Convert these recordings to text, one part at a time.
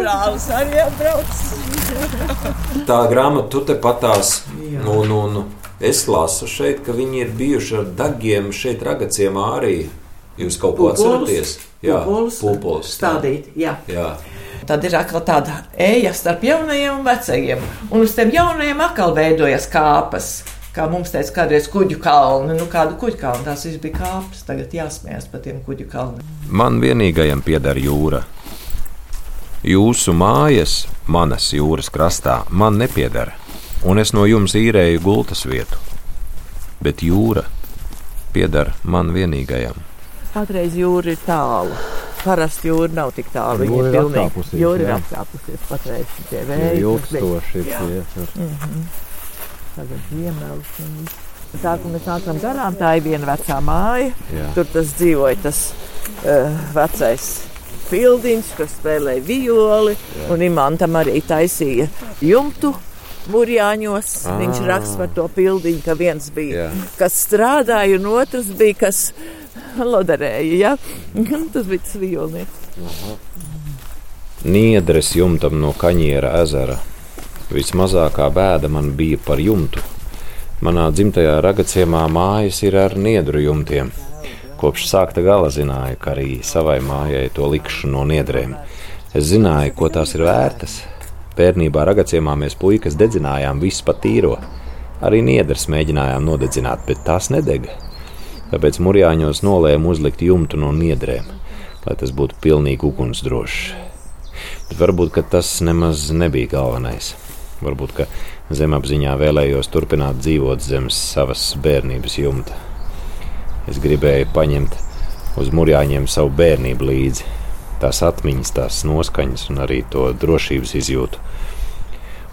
brālis arī atbrauc. Tā grāmata, tu te patās, nu, nu, nu. Es lasu šeit, ka viņi ir bijuši ar dagiem šeit, ragaciem arī. Jūs kaut ko atceraties? Jā, pulpols. Stādīt, jā. jā. Tad ir atkal tāda eja starp jaunajiem un vecajiem. Un uz tiem jaunajiem atkal veidojas kāpas. Kā mums teica, kādreiz kuģu kalni, nu kādu kuģu kalnu, tās bija kāpnes, tagad jāsmējas par tiem kuģu kalniem. Man vienīgajam pieder jūra. Jūsu mājas, manas jūras krastā, man nepieder, un es no jums īrēju gultas vietu. Bet jūra pieder man vienīgajam. Patreiz jūra ir tālu. Parasti jūra nav tik tālu. Viņa ir pilnīgi. Jūra ir apkāpusies patreiz tie vēji. Ilgstoši ir tie. -hmm. Tagad ziemelis. Tā, ko mēs nācām garām, tā ir viena vecā māja. Jā. Tur tas dzīvoja tas uh, vecais pildiņš, kas spēlēja violi. Jā. Un Imantam arī taisīja jumtu Mūrjāņos. Ah. Viņš raksta par to pildiņu, ka viens bija, Jā. kas strādāja, un otrs bija, kas loderēja. Ja? Tas bija tas violnieks. Niedres jumtam no kaņiera ezera. Vismazākā bēda man bija par jumtu. Manā dzimtajā ragaciemā mājas ir ar niedru jumtiem. Kopš sākta gala zināju, ka arī savai mājai to likšu no niedrēm. Es zināju, ko tās ir vērtas. Bērnībā ragaciemā mēs puikas dedzinājām visu pa tīro. Arī niedras mēģinājām nodedzināt, bet tās nedega. Tāpēc mūrjāņos nolēma uzlikt jumtu no niedrēm, lai tas būtu pilnīgi ugunsdrošs. Bet varbūt tas nemaz nebija galvenais. Varbūt zemapziņā vēlējos turpināt dzīvot zem savas bērnības jumta. Es gribēju paņemt uz mūrjāņiem savu bērnību līdzi, tās atmiņas, tās noskaņas un arī to drošības izjūtu.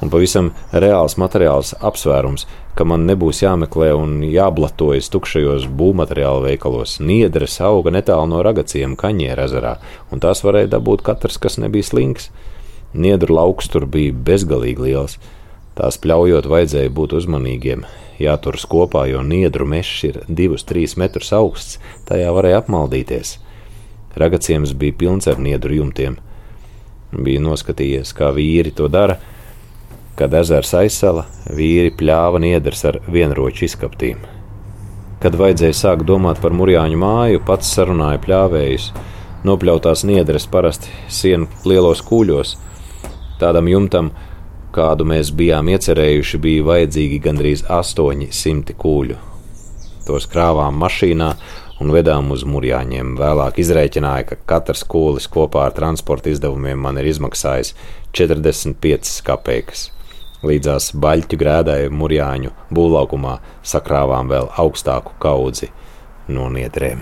Un pavisam reāls materiāls apsvērums, ka man nebūs jāmeklē un jāblatojas tukšajos būvmateriālu veikalos. Niedres auga netālu no ragaciem Kaņēra ezerā, un tās varēja dabūt katrs, kas nebija slinks. Niedru lauks tur bija bezgalīgi liels. Tās pļaujot, vajadzēja būt uzmanīgiem, jāturas kopā, jo niedru mežs ir 2-3 metrus augsts, tajā varēja apmaldīties. Ragaciems bija pilns ar niedru jumtiem. Bija noskatījies, kā vīri to dara, Kad ezers aizsala, vīri pļāva niedrs ar vienroču izkaptīm. Kad vajadzēja sākt domāt par murjāņu māju, pats sarunāja pļāvējus. Nopļautās niedres parasti sienu lielos kūļos. Tādam jumtam, kādu mēs bijām iecerējuši, bija vajadzīgi gandrīz 800 kūļu. Tos krāvām mašīnā un vedām uz murjāņiem. Vēlāk izrēķināja, ka katrs kūlis kopā ar transporta izdevumiem man ir izmaksājis 45 kapeikas. Līdzās baļķu grēdai Mūrjāņu būvlaukumā sakrāvām vēl augstāku kaudzi no niedrēm.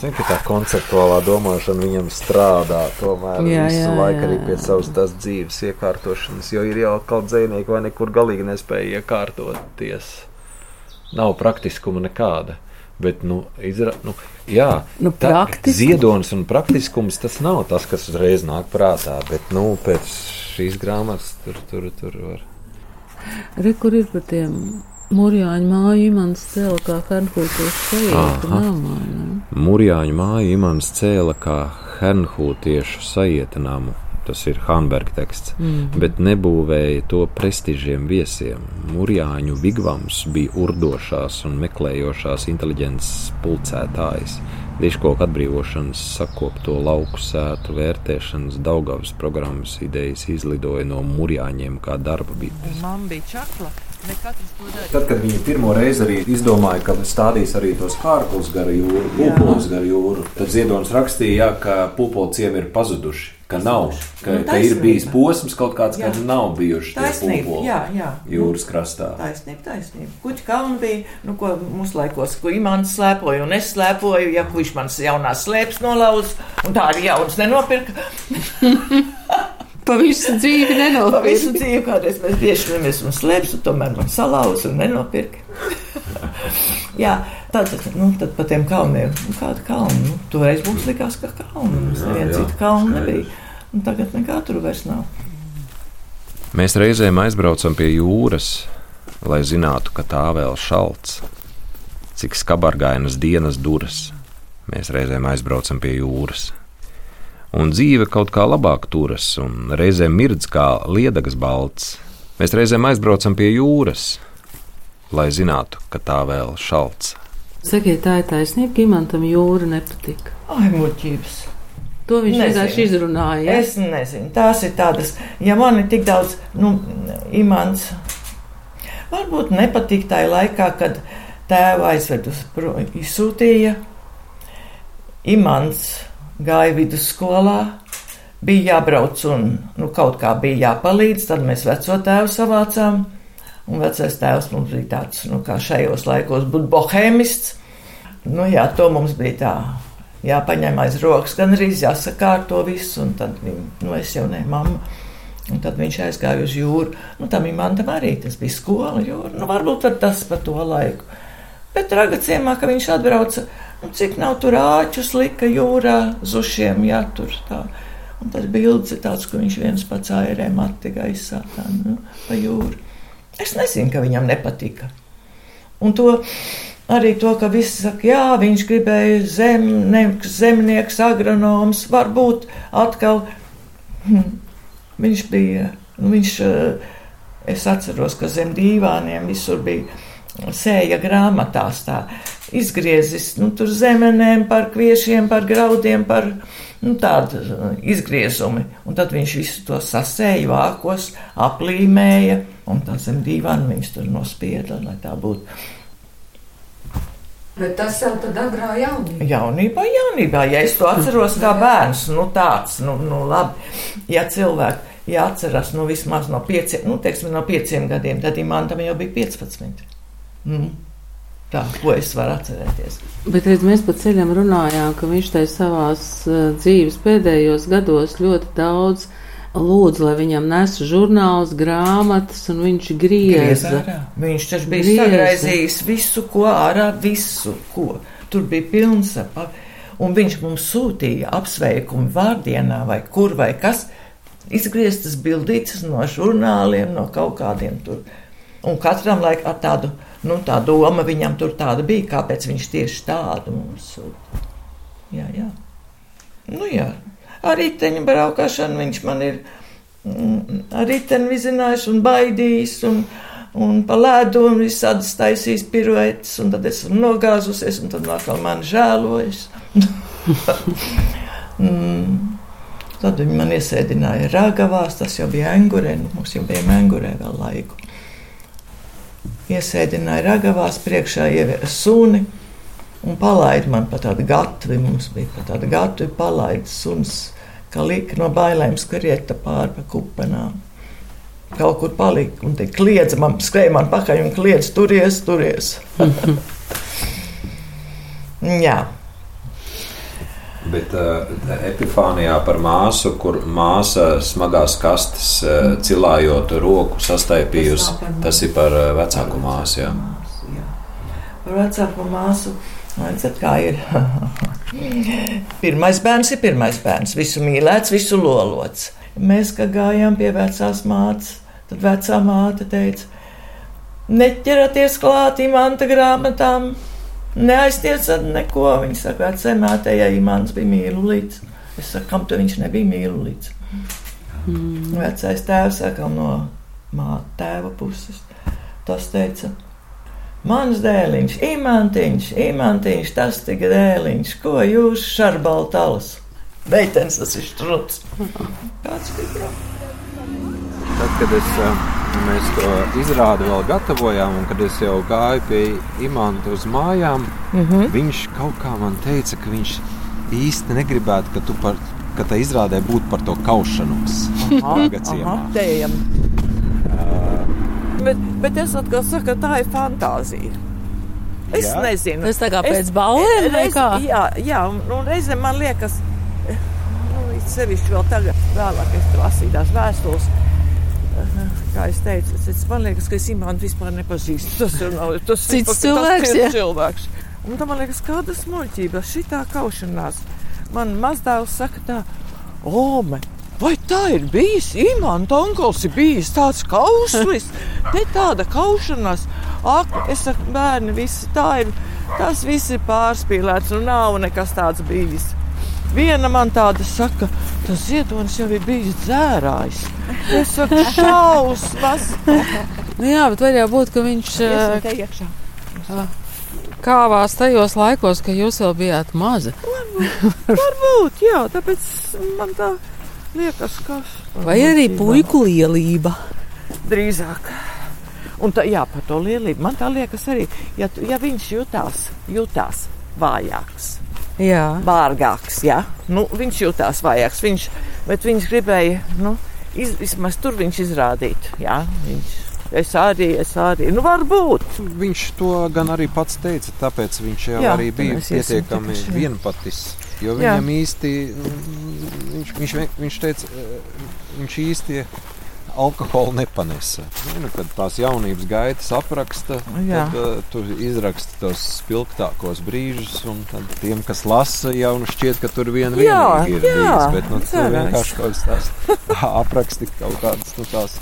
Zinu, ka tā konceptuālā domāšana viņam strādā tomēr jā, visu jā, laiku arī pie savas tās dzīves iekārtošanas, jo ir jau kaut dzēnieki vai nekur galīgi nespēja iekārtoties. Nav praktiskuma nekāda. Bet, nu, izra, nu, jā, nu, tā, ziedonis un praktiskums tas nav tas, kas uzreiz nāk prātā. Bet, nu, pēc šīs grāmatas tur, tur, tur var. Re, kur ir par tiem Mūrjāņu māju imants cēla kā Hernhūtiešu sajieta namā? Mūrjāņu māju imants cēla kā Hernhūtiešu sajieta namu. Tas ir Hanberga teksts, mm. bet nebūvēja to prestižiem viesiem. Mūrjāņu vigvams bija urdošās un meklējošās inteliģences pulcētājs Diškoku atbrīvošanas, sakopto lauku sētu vērtēšanas, Daugavas programmas idejas izlidoja no murjāņiem kā darba bites. Man bija čakla. Tad, kad viņi pirmo reizi arī izdomāja, ka stādīs arī tos kārpus gar jūru, pūpolus gar jūru, tad Ziedonis rakstīja, jā, ka pūpolciem ir pazuduši. Ka nav, ka, nu, ka ir bijis posms kaut kāds, jā. ka nav bijuši taisnība, pūpoli jā, jā. jūras krastā. Taisnība, taisnība. Kuģi kalni bija, nu, ko mūsu laikos, ko imants slēpoja, un es slēpoju, ja kuģis manas jaunās slēpes nolauz, un tā arī jaunas nenopirka. Pa visu dzīvi nenopirka. Pa visu dzīvi kādreiz mēs bieži vien un slēpes, un tomēr man salauz un nenopirka. Jā, tad, nu, tad pa tiem kalniem, nu, kāda kalna, nu, toreiz mums likās, ka kalna, mums neviena cita kalna nebija, un tagad nekā tur vairs nav. Mēs reizēm aizbraucam pie jūras, lai zinātu, ka tā vēl šalts, cik skabargainas dienas duras. Mēs reizēm aizbraucam pie jūras un dzīve kaut kā labāk turas, un reizēm mirdz kā liedagas balts. Mēs reizēm aizbraucam pie jūras, lai zinātu, ka tā vēl šalts. Sakiet, tā ir taisnība, ka Imantam jūra nepatika. Ai, muļķības! To viņš Nezinu. vienkārši izrunāja. Ja? Es nezinu, tās ir tādas, ja man ir tik daudz, nu, imants. Varbūt nepatīk tajā laikā, kad tēva aizvedus, izsūtīja. Imants gāja vidusskolā, bija jābrauc un nu, kaut kā bija jāpalīdz. Tad mēs veco tēvu savācām. Un vecais tēvs mums bija tāds, nu, kā šajos laikos, būt bohēmists. Nu, jā, to mums bija tā jāpaņem aiz rokas, gan arī jāsakārto viss, un tad viņa, nu, es jau ne mamma. Un tad viņš aizgāja uz jūru. Nu, tam imantam arī tas bija skola, jūra. Nu, varbūt tas par to laiku. Bet ragacījumā, ka viņš atbrauca, nu, cik nav tur āķus lika jūrā, zušiem, jā, tur tā. Un tas bildes ir tāds, ka viņš viens pats airē mati gaisā, tā, nu, pa jūru. Es nezinu, ka viņam nepatika. Un to arī to, ka visi saka, jā, viņš gribēja zemnieks, zemnieks, agronoms, varbūt atkal hm, viņš bija, nu, viņš, es atceros, ka zem dīvāniem visur bija sēja grāmatās tā izgriezis, nu, tur zemenēm par kviešiem, par graudiem, par, nu, tādu izgriezumi. Un tad viņš visu to sasēja vākos, aplīmēja, un tā zem dīvāna viņš tur nospieda, lai tā būtu. Bet tas jau tad agrā jaunībā. Jaunībā, jaunībā, ja es to atceros kā bērns, nu tāds, nu, nu labi, ja cilvēki jāatceras, nu vismaz no pieciem, nu teiksim, no pieciem gadiem, tad imantam jau bija 15. Nu, tā, ko es varu atcerēties. Bet redz, mēs pa ceļam runājām, ka viņš tai savās uh, dzīves pēdējos gados ļoti daudz lūdzu, lai viņam nesu žurnālus, grāmatas, un viņš grieza. Griez viņš taču bija grieza. sagraizījis visu, ko ārā, visu, ko. Tur bija pilns apa. Un viņš mums sūtīja apsveikumu vārdienā vai kur vai kas, izgrieztas bildītas no žurnāliem, no kaut kādiem tur. Un katram laikam ar tādu, nu tā doma viņam tur tāda bija, kāpēc viņš tieši tādu mums sūta. Jā, jā. Nu jā, ar riteņu braukšanu viņš man ir mm, ar riteni vizinājis un baidījis. Un, Un pa ledu un visādas taisīs piruetes, un tad esmu nogāzusies, un tad atkal man žēlojas. mm. Tad viņi man iesēdināja ragavās, tas jau bija angurē, nu, mums jau bija angurē vēl laiku. Iesēdināja ragavās, priekšā ieviesa suni, un palaida man pa tādu gatvi, mums bija pa tādu gatvi, palaida suns ka lika no bailēm skriet pāri pa kupenām. Kaut kur palika un te kliedza man, skrēja man pakaļ un kliedza turies, turies. Jā. Bet uh, epifānijā par māsu, kur māsa smagās kastes uh, cilājot roku sastaipījusi, tas ir par uh, vecāku māsu. Jā. jā. Par vecāku māsu. Redzat, kā ir. pirmais bērns ir pirmais bērns. Visu mīlēts, visu lolots. Mēs, kad gājām pie vecās mātes, tad vecā māte teica, neķeraties klāt imanta grāmatām, neaiztiecat neko. Viņa saka, vecā māte, ja imants bija mīlu līdz. Es saku, kam tu viņš nebija mīlu līdz. Mm. Vecais tēvs saka, no māte tēva puses. Tas teica, Mans dēliņš, imantiņš, imantiņš, tas tik dēliņš, ko jūs šarbaltalas? Meitenes tas ir struts. Kāds ir problēma? Tad, kad es, mēs to izrādi vēl gatavojām, un kad es jau gāju pie imanta uz mājām, mm -hmm. viņš kaut kā man teica, ka viņš īsti negribētu, ka tu par, ka tā izrādē būtu par to kaušanos. Aha, aha, tējam. Bet, bet es atkal saku, ka tā ir fantāzija. Es jā. nezinu. Tas tā kā pēc es, ballēm vai kā? Jā, jā un, un reizēm man liekas, nu, sevišķi vēl tagad, vēlāk es lasīju tās vēstules. Kā es teicu, es, man liekas, ka es Imānu vispār nepazīstu. Tas ir nav, tas cits ir, cilvēks. Tas ir cilvēks. Un tam man liekas, kāda smuļķība, šitā kaušanās. Man mazdēls saka tā, Ome, tā ir bijis? Imants Onkls ir bijis tāds kauslis, te tāda kaušanās. Ak, es saku, bērni, visi tā ir. Tas viss ir pārspīlēts, un nav nekas tāds bijis. Viena man tāda saka, tas ziedonis jau ir bijis dzērājs. Es saku, šausmas! nu jā, bet var jau būt, ka viņš iekšā. kāvās tajos laikos, kad jūs vēl bijāt mazi. Varbūt, jā, tāpēc man tā liekas, ka. Vai arī puiku lielība. Drīzāk. Un tā, jā, par to lielību man tā liekas arī, ja, tu- ja viņš jutās, jutās vājāks, Jā. vārgāks, jā, nu, viņš jutās vājāks, viņš, bet viņš gribēja, nu, iz, vismaz tur viņš izrādīt, jā, viņš. Es arī, es arī, nu, varbūt. Viņš to gan arī pats teica, tāpēc viņš jau Jā, arī bija pietiekami tikuši, jā. Jo Jā. viņam īsti, mm, viņš, viņš, viņš teica, eh, viņš īsti alkoholu nepanesa. Nu, kad tās jaunības gaitas apraksta, Jā. tad uh, tu izraksti tos spilgtākos brīžus, un tad tiem, kas lasa, jau nu šķiet, ka tur vien Jā, ir jā, bijis. Bet nu, tur vienkārši kaut kas tās apraksti kaut kādas nu, tās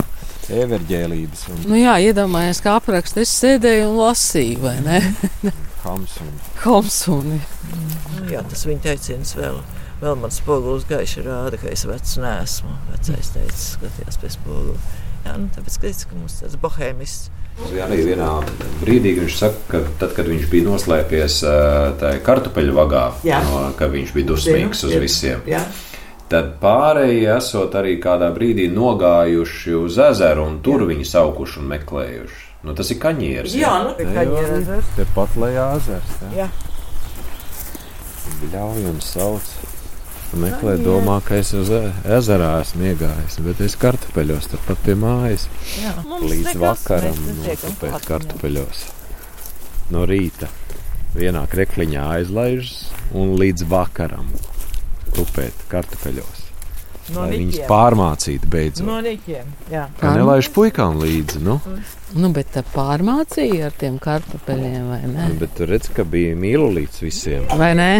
everģēlības un Nu jā, iedomājieties, kā apraksta. Es sēdēju un lasīju, vai ne? hams. Un, Komsuni. Nu, jā, tas viņa teiciens vēl. Vēl man spogulis gaiši rāda, ka es vecs neesmu. Vecais teica, skatījās pie spoguli. Jā, nu, tāpēc, ka es, ka mums tāds bohēmists. Arī vienā brīdī viņš saka, ka tad, kad viņš bija noslēpies tajā kartupeļu vagā, Jā. no, ka viņš bija dusmīgs uz Zinu, visiem. Jā, Tad pārējie esot arī kādā brīdī nogājuši uz ezeru un tur viņi saukuši un meklējuši. Nu, tas ir kaņieris. jā nu, tā ir ezers. Te pat lejā ezers. Jā. Ļauj un sauc. Meklē, domā, ka es uz e- ezerā esmu iegājis, bet es kartupeļos turpat pie mājas. Jā, mums Līdz nekas, vakaram klāt kartupeļos. No rīta vienā krekliņā aizlaižas un līdz vakaram tupēt kartupeļos. No Lai viņus niķiem. pārmācītu beidzot. No niķiem, jā. Kā nelaiž puikām līdzi, nu? Nu, bet tā pārmācīja ar tiem kartupeļiem, vai ne? Bet tu redz, ka bija mīlu līdz visiem. Vai ne?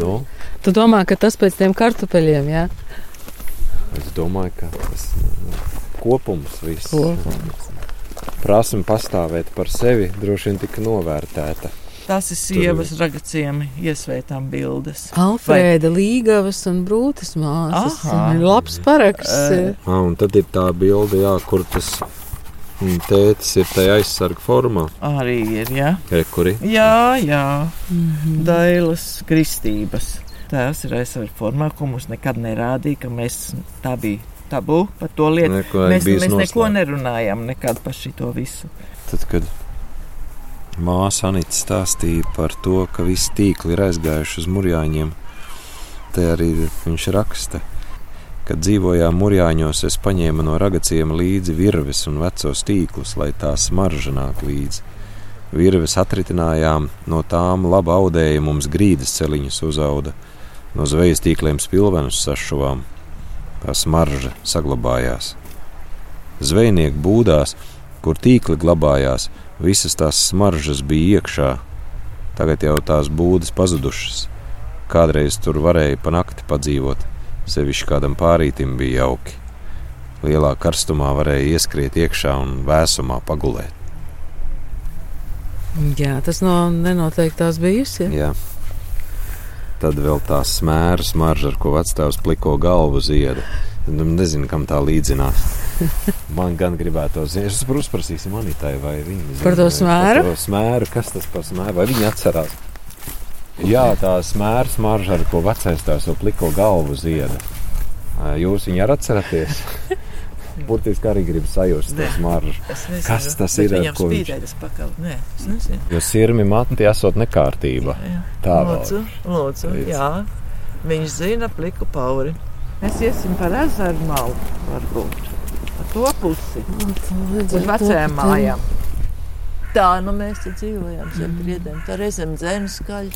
Nu, Tu domā, ka tas pēc tiem kartupeļiem, jā? es domāju, ka tas nu, kopums viss. Kopums. Prasme pastāvēt par sevi droši vien tika novērtēta. Tas ir sievas ragaciem iesvētām bildes. Alfrēda Līgavas un Brūtas māsas. Aha. Labs paraksts. Eh, Ah, un tad ir tā bilde, jā, kur tas mm, tētis ir tajā aizsarga formā. Arī ir, jā. Rekuri. Jā, jā. Dailas kristības. Tās ir aizsardzība formā, ko mums nekad nerādīja, ka mēs tā bija tabū par to lietu. Neko Mēs, mēs neko noslēpts. nerunājām nekad par šito visu. Tad, kad māsa Anita stāstīja par to, ka visi tīkli ir aizgājuši uz murjāņiem, te arī viņš raksta. Kad dzīvojām murjāņos, es paņēmu no ragaciem līdzi virves un vecos tīklus, lai tā smarža nāk līdzi. Virves atritinājām, no tām laba audēja mums grīdas celiņus uzauda, no zvejas tīkliem spilvenus sašuvām. Tā smarža saglabājās. Zvejnieku būdās, kur tīkli glabājās, visas tās smaržas bija iekšā. Tagad jau tās būdas pazudušas. Kādreiz tur varēja pa nakti padzīvot, sevišķi kādam pārītim bija jauki. Lielā karstumā varēja ieskriet iekšā un vēsumā pagulēt. Jā, tas no nenoteiktās bijusi. Ja? Jā. Tad vēl tā smēra smarža, ar ko vecāks pliko galvu zieda. Nu, nezinu, kam tā līdzinās. Man gan gribētu zināt, es saprotu, prasīsim Anitai, vai viņa zina. Par to smēru? Par to smēru, kas tas par smēru, vai viņa atcerās. Jā, tā smēra smarža, ar ko vecais tās jau pliko galvu zieda. Jūs viņu arī atceraties? Burtiski arī gribu sajust to smaržu. Kas tas ir, ar ko viņš- spīdēja tas pakaļ. Nē, es nezinu. Jo sirmi matni esot nekārtība. Jā. Tā vēl. Lūdzu, lūdzu, jā. Viņš zina pliku pauri. Mēs iesim par ezeru malu, varbūt. To pusi. Uz vecajām mājām. Tā, nu mēs te dzīvojām zem priedēm. Tā reizēm dzēnu skaļi.